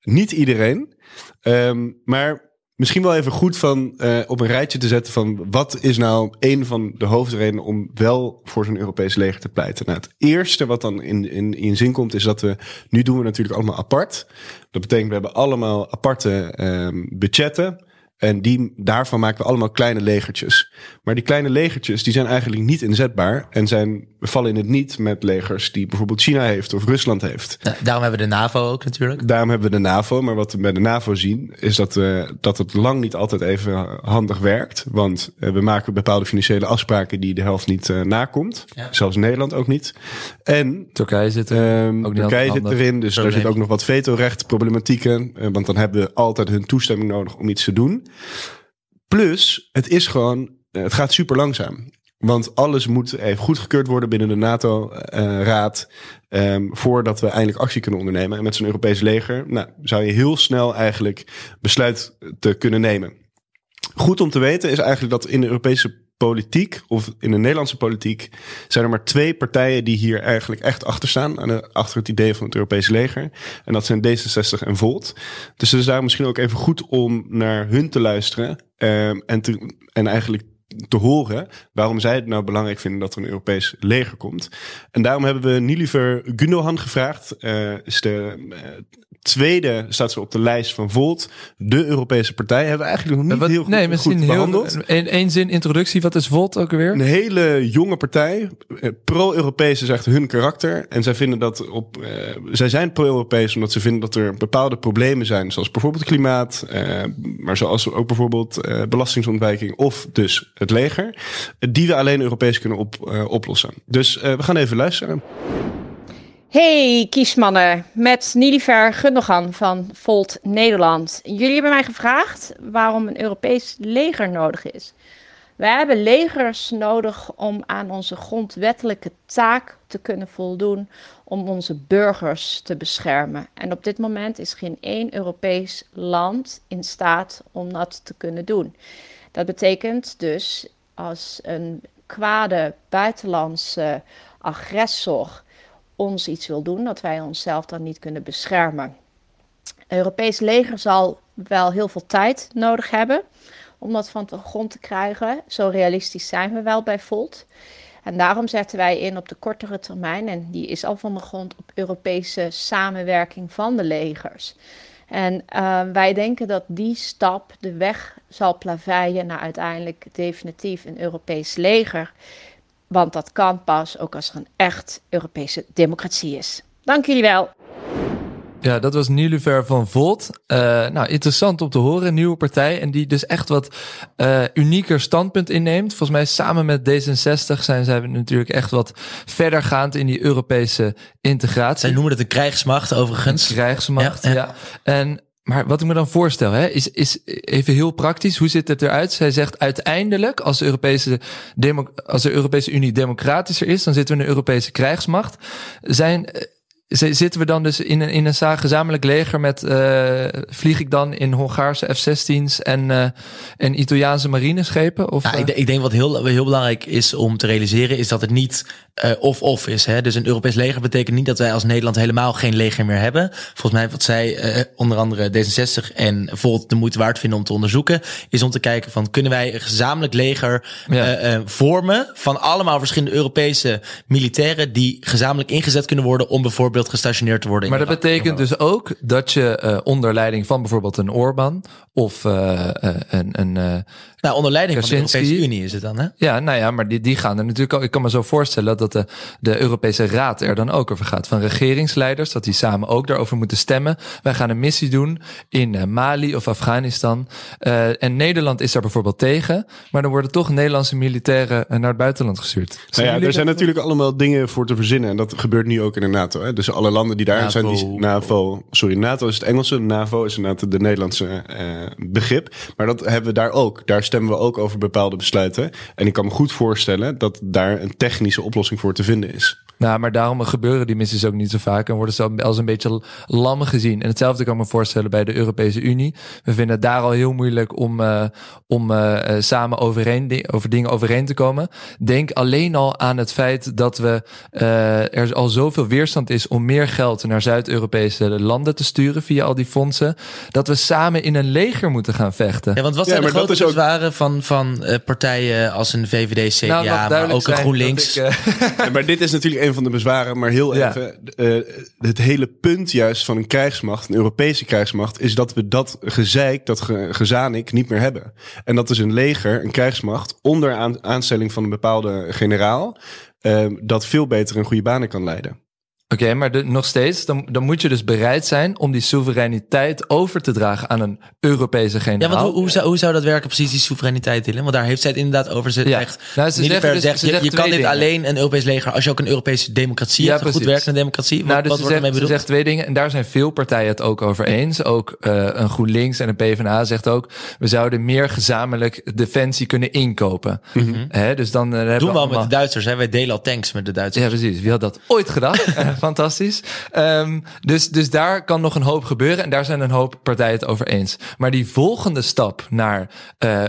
S2: Niet iedereen, um, maar Misschien wel even goed van uh, op een rijtje te zetten van wat is nou een van de hoofdredenen om wel voor zo'n Europees leger te pleiten. Nou, het eerste wat dan in, in, in zin komt is dat we, nu doen we natuurlijk allemaal apart. Dat betekent we hebben allemaal aparte um, budgetten. En die, daarvan maken we allemaal kleine legertjes. Maar die kleine legertjes die zijn eigenlijk niet inzetbaar. En zijn, vallen in het niet met legers die bijvoorbeeld China heeft of Rusland heeft.
S1: Ja, daarom hebben we de NAVO ook natuurlijk.
S2: Daarom hebben we de NAVO. Maar wat we bij de NAVO zien is dat, uh, dat het lang niet altijd even handig werkt. Want uh, we maken bepaalde financiële afspraken die de helft niet uh, nakomt. Ja. Zelfs Nederland ook niet. En
S3: Turkije zit er
S2: um, ook niet Turkije zit erin. Dus er zit ook nog wat vetorecht problematieken. want dan hebben we altijd hun toestemming nodig om iets te doen. Plus, het is gewoon, het gaat super langzaam. Want alles moet even goedgekeurd worden binnen de NATO-raad. Uh, um, voordat we eindelijk actie kunnen ondernemen. En met zo'n Europees leger nou, zou je heel snel eigenlijk besluit te kunnen nemen. Goed om te weten is eigenlijk dat in de Europese politiek, of in de Nederlandse politiek, zijn er maar twee partijen die hier eigenlijk echt achter staan. Achter het idee van het Europese leger. En dat zijn D66 en Volt. Dus het is daar misschien ook even goed om naar hun te luisteren. Um, en, te, en eigenlijk te horen waarom zij het nou belangrijk vinden dat er een Europees leger komt. En daarom hebben we Niliver Gundogan gevraagd. Uh, is de uh, tweede staat ze op de lijst van Volt. De Europese partij hebben we eigenlijk nog niet
S3: wat,
S2: heel goed,
S3: nee, misschien
S2: goed behandeld.
S3: Heel, in één zin introductie, wat is Volt ook weer?
S2: Een hele jonge partij. Pro-Europees is echt hun karakter. En zij vinden dat op. Uh, zij zijn pro-Europees omdat ze vinden dat er bepaalde problemen zijn, zoals bijvoorbeeld klimaat, uh, maar zoals ook bijvoorbeeld uh, belastingsontwijking of dus het leger, die we alleen Europees kunnen op, oplossen. Dus we gaan even luisteren.
S14: Hey kiesmannen, met Niliver Gundogan van Volt Nederland. Jullie hebben mij gevraagd waarom een Europees leger nodig is. Wij hebben legers nodig om aan onze grondwettelijke taak te kunnen voldoen om onze burgers te beschermen. En op dit moment is geen één Europees land in staat om dat te kunnen doen. Dat betekent dus als een kwade buitenlandse agressor ons iets wil doen, dat wij onszelf dan niet kunnen beschermen. Europees leger zal wel heel veel tijd nodig hebben om dat van de grond te krijgen. Zo realistisch zijn we wel bij Volt. En daarom zetten wij in op de kortere termijn, en die is al van de grond, op Europese samenwerking van de legers. En uh, wij denken dat die stap de weg zal plaveien naar uiteindelijk definitief een Europees leger. Want dat kan pas ook als er een echt Europese democratie is. Dank jullie wel.
S3: Ja, dat was Nilufer van Volt. Uh, nou, interessant om te horen. Een nieuwe partij. En die dus echt wat uh, unieker standpunt inneemt. Volgens mij samen met D66 zijn zij natuurlijk echt wat verdergaand in die Europese integratie.
S1: Zij noemen het een krijgsmacht overigens.
S3: Een krijgsmacht, ja. ja. En maar wat ik me dan voorstel, hè, is, is even heel praktisch. Hoe ziet het eruit? Zij zegt uiteindelijk, als de, Europese als de Europese Unie democratischer is, dan zitten we in een Europese krijgsmacht. Zijn Zitten we dan dus in een, in een gezamenlijk leger met, uh, vlieg ik dan in Hongaarse F-16's en, uh, en Italiaanse marineschepen? Of,
S1: ja, ik, ik, denk wat heel, heel belangrijk is om te realiseren, is dat het niet of-of is. Hè? Dus een Europees leger betekent niet dat wij als Nederland helemaal geen leger meer hebben. Volgens mij wat zij onder andere D66 en bijvoorbeeld de moeite waard vinden om te onderzoeken, is om te kijken van kunnen wij een gezamenlijk leger ja. vormen van allemaal verschillende Europese militairen die gezamenlijk ingezet kunnen worden om bijvoorbeeld gestationeerd te worden.
S3: Maar dat betekent dus ook dat je uh, onder leiding van bijvoorbeeld een Orbán of uh, uh, een, een
S1: nou, onder leiding van de Europese Unie is het dan, hè?
S3: Ja, nou ja, maar die, die gaan er natuurlijk ook. Ik kan me zo voorstellen dat de, de Europese Raad er dan ook over gaat. Van regeringsleiders, dat die samen ook daarover moeten stemmen. Wij gaan een missie doen in Mali of Afghanistan. en Nederland is daar bijvoorbeeld tegen. Maar dan worden toch Nederlandse militairen naar het buitenland gestuurd.
S2: Nou ja, er zijn natuurlijk allemaal dingen voor te verzinnen. En dat gebeurt nu ook in de NATO. Hè? Dus alle landen die daarin zijn, die NAVO. Sorry, NATO is het Engelse, NAVO is inderdaad de Nederlandse uh, begrip. Maar dat hebben we daar ook. Daar stemmen we ook over bepaalde besluiten. En ik kan me goed voorstellen dat daar een technische oplossing voor te vinden is.
S3: Nou, maar daarom gebeuren die missies ook niet zo vaak en worden ze als een beetje lam gezien. En hetzelfde kan ik me voorstellen bij de Europese Unie. We vinden het daar al heel moeilijk om, uh, om uh, samen overeen, over dingen overeen te komen. Denk alleen al aan het feit dat we uh, er al zoveel weerstand is om meer geld naar Zuid-Europese landen te sturen via al die fondsen. Dat we samen in een leger moeten gaan vechten.
S1: Ja, want wat zijn ja, de grote bezwaren van, van partijen als een VVD, CDA, nou, maar ook een GroenLinks?
S2: Ik, ja, maar dit is natuurlijk een van de bezwaren, maar heel ja. even. Uh, het hele punt juist van een krijgsmacht, een Europese krijgsmacht, is dat we dat gezeik, dat ge, gezanik niet meer hebben. En dat is een leger, een krijgsmacht, onder aan, aanstelling van een bepaalde generaal, uh, dat veel beter een goede banen kan leiden.
S3: Oké, okay, maar de, nog steeds, dan, dan moet je dus bereid zijn om die soevereiniteit over te dragen aan een Europese generaal.
S1: Ja, want hoe, hoe, zou, hoe zou dat werken, precies die soevereiniteit, Dylan? Want daar heeft zij het inderdaad over. Ze ja. zegt, nou, ze dus, zegt, ze je, je kan dit dingen. alleen een Europees leger als je ook een Europese democratie ja, hebt, een goed werkende democratie.
S3: Nou,
S1: wat,
S3: dus
S1: wat wordt ermee bedoeld?
S3: Ze zegt twee dingen en daar zijn veel partijen het ook over eens. Ook uh, een GroenLinks en een PvdA zegt ook, we zouden meer gezamenlijk defensie kunnen inkopen. Mm -hmm. He, dus dan, uh,
S1: Doen we, we allemaal... met de Duitsers, hè? wij delen al tanks met de Duitsers.
S3: Ja, precies. Wie had dat ooit gedacht? Fantastisch. Um, dus, dus daar kan nog een hoop gebeuren en daar zijn een hoop partijen het over eens. Maar die volgende stap naar, uh,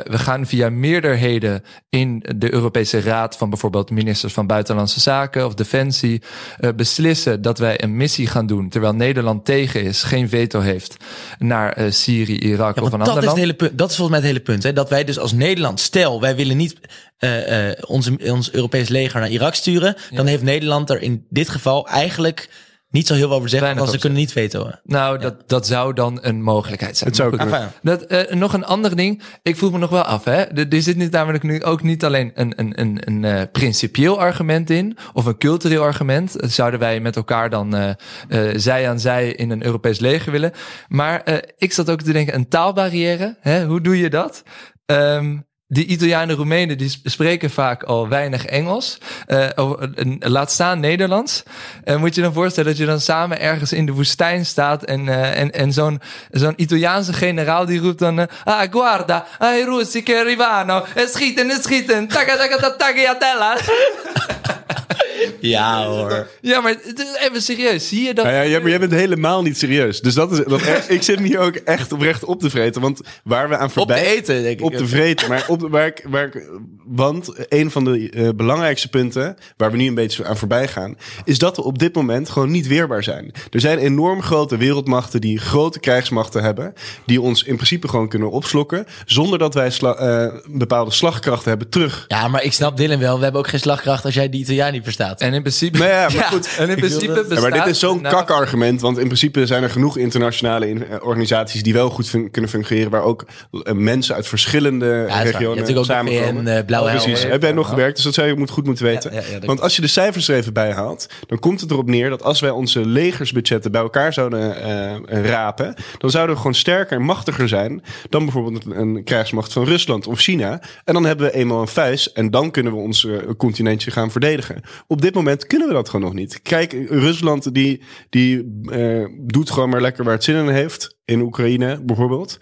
S3: we gaan via meerderheden in de Europese Raad van bijvoorbeeld ministers van Buitenlandse Zaken of Defensie uh, beslissen dat wij een missie gaan doen terwijl Nederland tegen is, geen veto heeft naar uh, Syrië, Irak ja, of een ander land.
S1: Is het hele punt, dat is volgens mij het hele punt. Hè? Dat wij dus als Nederland, stel wij willen niet uh, uh, ons, ons Europees leger naar Irak sturen, ja. dan heeft Nederland er in dit geval eigenlijk niet zo heel veel over zeggen, want ze kunnen niet vetoen.
S3: Nou, ja. dat, dat zou dan een mogelijkheid zijn.
S2: Het zou
S3: goed, dat, uh, nog een ander ding. Ik vroeg me nog wel af, hè. Er, er zit niet namelijk nu ook niet alleen een, een, een, een uh, principieel argument in, of een cultureel argument. Zouden wij met elkaar dan uh, uh, zij aan zij in een Europees leger willen. Maar uh, ik zat ook te denken, een taalbarrière. Hè? Hoe doe je dat? Um, die Italianen en Roemenen die spreken vaak al weinig Engels. Uh, laat staan Nederlands. Uh, moet je dan voorstellen dat je dan samen ergens in de woestijn staat en, en, en zo'n zo'n Italiaanse generaal die roept dan... ah, guarda, ai russi che arrivano, e schieten, e schieten, taga taga taga
S1: Ja hoor.
S3: Ja, maar het- even serieus. Zie je dat?
S2: Ja, maar jij bent helemaal niet serieus. Dus dat is, dat, ik zit hier ook echt oprecht op te vreten. Want waar we aan
S1: Op
S2: voorbij...
S1: te eten, denk ik.
S2: Op te vreten. Maar op, de- waar ik, waar ik, want een van de eh, belangrijkste punten waar we nu een beetje aan voorbij gaan, is dat we op dit moment gewoon niet weerbaar zijn. Er zijn enorm grote wereldmachten die grote krijgsmachten hebben, die ons in principe gewoon kunnen opslokken, zonder dat wij sla- eh, bepaalde slagkrachten hebben terug.
S1: Ja, maar ik snap Dylan wel. We hebben ook geen slagkracht als jij die Italiaan niet verstaat.
S3: En in principe...
S2: Ja, maar
S1: Ja.
S2: goed.
S3: En in principe
S2: Ja, maar dit
S3: bestaat-
S2: is zo'n
S3: nou,
S2: kakargument, want in principe zijn er genoeg internationale in- eh, organisaties die wel goed fun- kunnen fungeren, waar ook eh, mensen uit verschillende regionen
S1: natuurlijk ook de
S2: samenkomen.
S1: VN, eh, Blauwe Helmen.
S2: Precies, heb jij nog gewerkt, dus dat zou je moet, goed moeten weten.
S1: Ja, ja, ja, dat
S2: want als je de cijfers er even bij haalt, dan komt het erop neer dat als wij onze legersbudgetten bij elkaar zouden eh, rapen, dan zouden we gewoon sterker en machtiger zijn dan bijvoorbeeld een, krijgsmacht van Rusland of China. En dan hebben we eenmaal een vuist en dan kunnen we ons continentje gaan verdedigen. Op dit moment kunnen we dat gewoon nog niet. Kijk, Rusland die, die eh, doet gewoon maar lekker waar het zin in heeft. In Oekraïne bijvoorbeeld.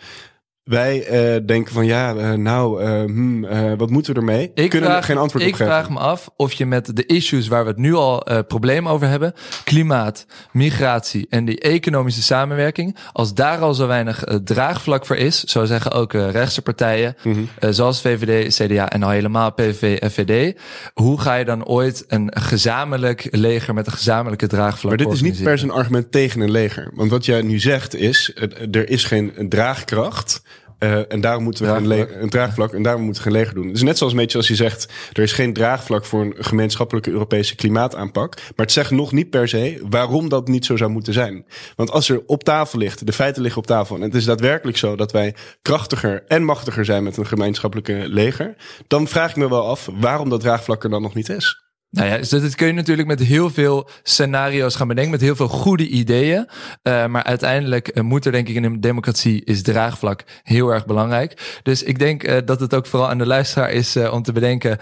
S2: Wij eh, denken van ja, eh, nou, eh, hmm, wat moeten we ermee?
S3: Ik
S2: kunnen
S3: vraag,
S2: er geen antwoord
S3: ik
S2: op geven.
S3: vraag me af of je met de issues waar we het nu al problemen over hebben, klimaat, migratie en die economische samenwerking, als daar al zo weinig draagvlak voor is, zo zeggen ook rechtse partijen,
S2: Mhm.
S3: zoals VVD, CDA en al helemaal PVV en VD, hoe ga je dan ooit een gezamenlijk leger met een gezamenlijke draagvlak
S2: Maar dit is niet per se een argument tegen een leger. Want wat jij nu zegt is, er is geen draagkracht. Eh, en daarom moeten we
S3: Draagvlak.
S2: een draagvlak en daarom moeten we geen leger doen. Is net zoals een beetje als je zegt, er is geen draagvlak voor een gemeenschappelijke Europese klimaataanpak. Maar het zegt nog niet per se waarom dat niet zo zou moeten zijn. Want als er op tafel ligt, de feiten liggen op tafel, en het is daadwerkelijk zo dat wij krachtiger en machtiger zijn met een gemeenschappelijke leger, dan vraag ik me wel af waarom dat draagvlak er dan nog niet is.
S3: Nou ja, dus dat kun je natuurlijk met heel veel scenario's gaan bedenken, met heel veel goede ideeën. Eh, maar uiteindelijk eh, moet er denk ik in een democratie is draagvlak heel erg belangrijk. Dus ik denk eh, dat het ook vooral aan de luisteraar is om te bedenken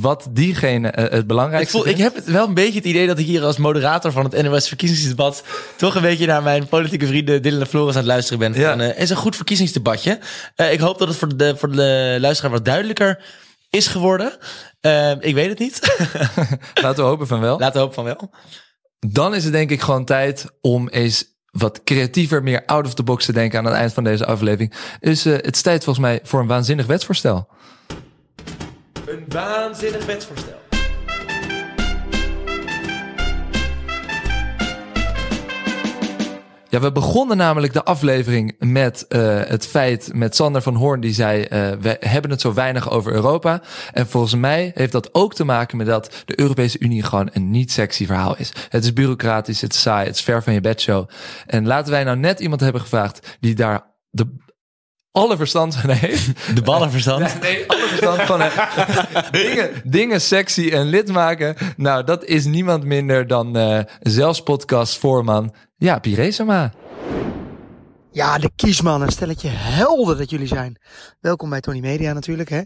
S3: wat diegene het
S1: Ik,
S3: belangrijkste
S1: voel, ik heb het wel een beetje het idee dat ik hier als moderator van het NOS verkiezingsdebat toch een beetje naar mijn politieke vrienden Dylan en Floris aan het luisteren ben.
S3: Ja.
S1: Van, eh, is een goed verkiezingsdebatje. Ik hoop dat het voor de, voor de luisteraar wat duidelijker is geworden. Eh, ik weet het niet.
S3: Laten we hopen van wel.
S1: Laten we hopen van wel.
S3: Dan is het denk ik gewoon tijd om eens wat creatiever, meer out of the box te denken aan het eind van deze aflevering. Dus het is tijd volgens mij voor een waanzinnig wetsvoorstel.
S1: Een waanzinnig wetsvoorstel.
S3: Ja, we begonnen namelijk de aflevering met eh, het feit met Sander van Hoorn die zei: eh, we hebben het zo weinig over Europa. En volgens mij heeft dat ook te maken met dat de Europese Unie gewoon een niet sexy verhaal is. Het is bureaucratisch, het is saai, het is ver van je bedshow. En laten wij nou net iemand hebben gevraagd die daar de alle verstand van heeft.
S1: De ballenverstand.
S3: Nee, nee, alle verstand van heeft. dingen, dingen sexy en lid maken. Nou, dat is niemand minder dan eh zelfs podcast voorman ja, Pirezema.
S15: Ja, de kiesmannen, stelletje helder dat jullie zijn. Welkom bij Tony Media natuurlijk, hè.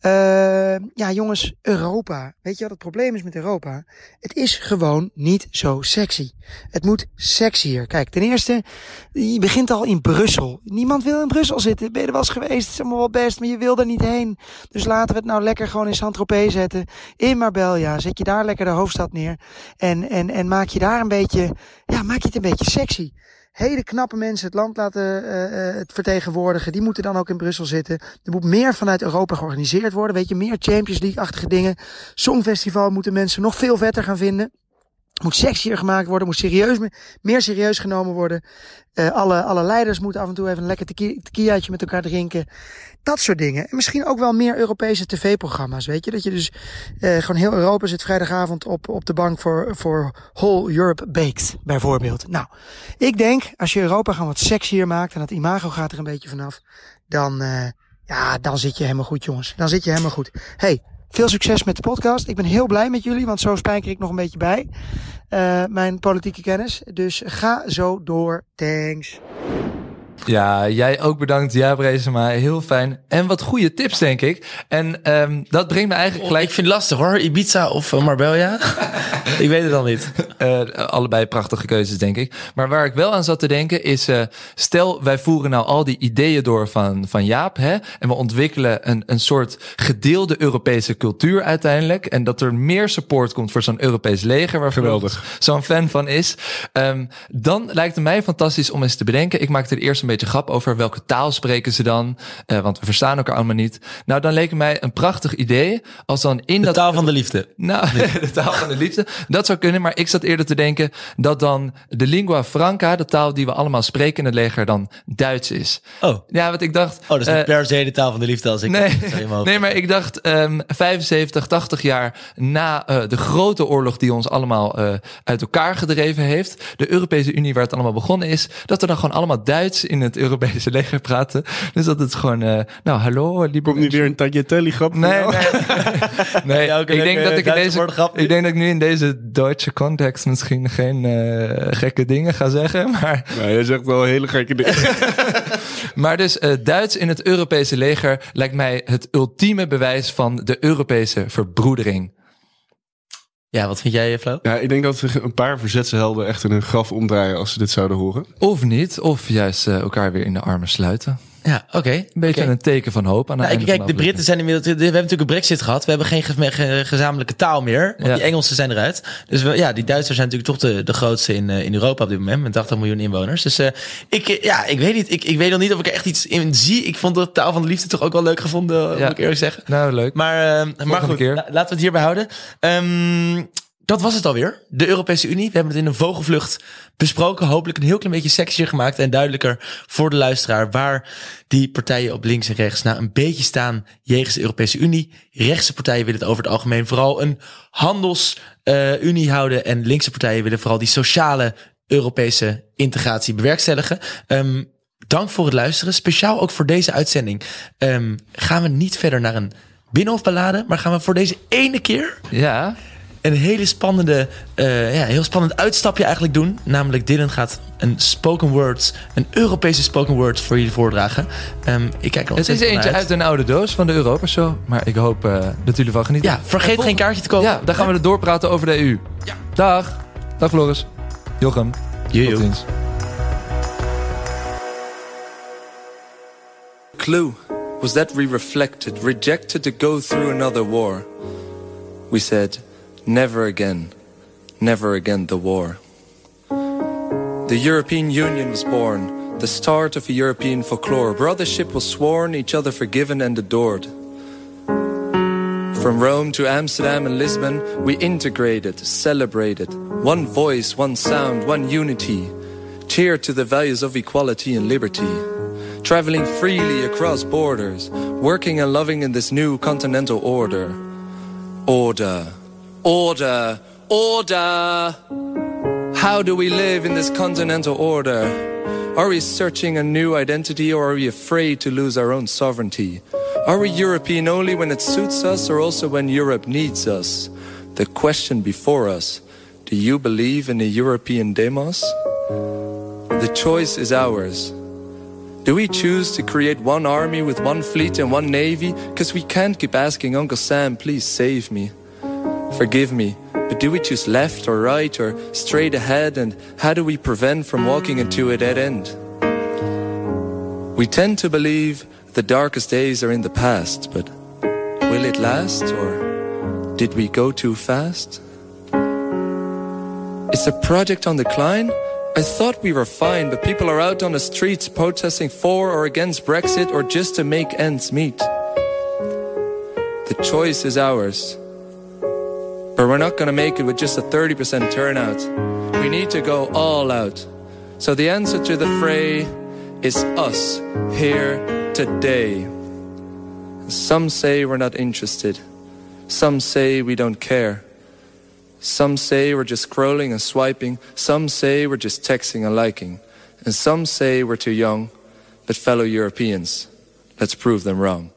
S15: Eh, ja, jongens, Europa. Weet je wat het probleem is met Europa? Het is gewoon niet zo sexy. Het moet sexier. Kijk, ten eerste, je begint al in Brussel. Niemand wil in Brussel zitten. Ben je er wel eens geweest? Het is allemaal wel best, maar je wil er niet heen. Dus laten we het nou lekker gewoon in Saint-Tropez zetten. In Marbella. Zet je daar lekker de hoofdstad neer. En, en, en maak je daar een beetje, ja, maak je het een beetje sexy hele knappe mensen het land laten uh, het vertegenwoordigen. Die moeten dan ook in Brussel zitten. Er moet meer vanuit Europa georganiseerd worden. Weet je, meer Champions League-achtige dingen. Songfestival moeten mensen nog veel vetter gaan vinden. Moet sexier gemaakt worden, moet serieus, meer serieus genomen worden. Uh, alle, alle leiders moeten af en toe even een lekker tequilaatje met elkaar drinken. Dat soort dingen. En misschien ook wel meer Europese tv-programma's, weet je. Dat je dus uh, gewoon heel Europa zit vrijdagavond op, op de bank voor, voor Whole Europe Baked, bijvoorbeeld. Nou, ik denk, als je Europa gewoon wat sexier maakt en het imago gaat er een beetje vanaf, dan, uh, ja, dan zit je helemaal goed, jongens. Dan zit je helemaal goed. Hey, veel succes met de podcast. Ik ben heel blij met jullie, want zo spijker ik nog een beetje bij. Uh, mijn politieke kennis. Dus ga zo door. Thanks.
S3: Ja, jij ook bedankt. Ja, Brezema. Heel fijn. En wat goede tips, denk ik. En um, dat brengt me eigenlijk gelijk...
S1: Ik vind het lastig hoor. Ibiza of uh, Marbella? ik weet het al niet.
S3: Uh, allebei prachtige keuzes, denk ik. Maar waar ik wel aan zat te denken is... Uh, stel, wij voeren nou al die ideeën door van, van Jaap. Hè, en we ontwikkelen een, een soort gedeelde Europese cultuur uiteindelijk. En dat er meer support komt voor zo'n Europees leger. Waar
S2: Geweldig.
S3: Zo'n fan van is. Um, dan lijkt het mij fantastisch om eens te bedenken. Ik maakte er eerst een beetje grap over welke taal spreken ze dan. Uh, want we verstaan elkaar allemaal niet. Nou, dan leek het mij een prachtig idee. Als dan in
S1: de
S3: dat.
S1: taal van de liefde.
S3: Nou, de taal van de liefde. Dat zou kunnen. Maar ik zat eerder te denken dat dan de lingua franca, de taal die we allemaal spreken in het leger, dan Duits is.
S1: Oh.
S3: Ja, want ik dacht.
S1: Oh, dat is niet uh, per se de taal van de liefde als ik.
S3: Nee, nee maar ik dacht um, 75, 80 jaar na uh, de grote oorlog die ons allemaal uit elkaar gedreven heeft. De Europese Unie, waar het allemaal begonnen is. Dat we dan gewoon allemaal Duits in het Europese leger praten. Dus dat het gewoon, uh, nou hallo. Liebe
S2: Komt niet weer een tagliatelle grap?
S3: Nee, nee. nee ja, ik denk dat ik in deze, ik denk dat ik nu in deze Duitse context misschien geen uh, gekke dingen ga zeggen, maar.
S2: Nou, je zegt wel hele gekke dingen.
S3: maar dus uh, Duits in het Europese leger lijkt mij het ultieme bewijs van de Europese verbroedering.
S1: Ja, wat vind jij, Flo?
S2: Ja, ik denk dat een paar verzetse helden echt in hun graf omdraaien als ze dit zouden horen.
S3: Of niet, of juist uh, elkaar weer in de armen sluiten.
S1: Ja, oké. Okay,
S3: een beetje
S1: okay.
S3: een teken van hoop aan de
S1: nou, Kijk, de Britten zijn inmiddels... We hebben natuurlijk een brexit gehad. We hebben geen ge ge gezamenlijke taal meer. Want ja. die Engelsen zijn eruit. Dus we, ja, die Duitsers zijn natuurlijk toch de, de grootste in, uh, in Europa op dit moment. Met 80 miljoen inwoners. Dus uh, ik, uh, ja, ik weet niet. Ik, ik weet nog niet of ik er echt iets in zie. Ik vond de taal van de liefde toch ook wel leuk gevonden, ja. moet ik eerlijk zeggen.
S3: Nou, leuk.
S1: Maar, maar goed,
S3: keer.
S1: laten we het hierbij houden. Um, dat was het alweer. De Europese Unie. We hebben het in een vogelvlucht besproken. Hopelijk een heel klein beetje sexier gemaakt en duidelijker voor de luisteraar waar die partijen op links en rechts nou een beetje staan jegens de Europese Unie. Rechtse partijen willen het over het algemeen vooral een handelsunie uh, houden en linkse partijen willen vooral die sociale Europese integratie bewerkstelligen. Um, dank voor het luisteren. Speciaal ook voor deze uitzending um, gaan we niet verder naar een binnenhofballade, maar gaan we voor deze ene keer
S3: ja
S1: een hele spannende, uh, ja, heel spannend uitstapje eigenlijk doen. Namelijk Dylan gaat een spoken words, een Europese spoken words voor jullie voordragen. Um, ik kijk er
S3: Het is eentje uit. uit een oude doos van de Europa Show. Maar ik hoop uh, dat jullie van genieten.
S1: Ja, vergeet geen kaartje te kopen.
S3: Ja, dan gaan we er doorpraten over de EU.
S1: Ja.
S3: Dag. Dag Floris. Jochem.
S1: Tot
S3: ziens.
S16: Clue was that we reflected, rejected to go through another war. We said... Never again, never again the war. The European Union was born, the start of a European folklore. Brothership was sworn, each other forgiven and adored. From Rome to Amsterdam and Lisbon, we integrated, celebrated. One voice, one sound, one unity. Cheered to the values of equality and liberty. Traveling freely across borders, working and loving in this new continental order. Order. Order, order. How do we live in this continental order? Are we searching a new identity or are we afraid to lose our own sovereignty? Are we European only when it suits us or also when Europe needs us? The question before us do you believe in a European demos? The choice is ours. Do we choose to create one army with one fleet and one navy? Because we can't keep asking Uncle Sam, please save me. Forgive me, but do we choose left or right or straight ahead and how do we prevent from walking into a dead end? We tend to believe the darkest days are in the past, but will it last or did we go too fast? Is the project on decline? I thought we were fine, but people are out on the streets protesting for or against Brexit or just to make ends meet. The choice is ours. But we're not going to make it with just a 30% turnout. We need to go all out. So the answer to the fray is us here today. Some say we're not interested. Some say we don't care. Some say we're just scrolling and swiping. Some say we're just texting and liking. And some say we're too young. But fellow Europeans, let's prove them wrong.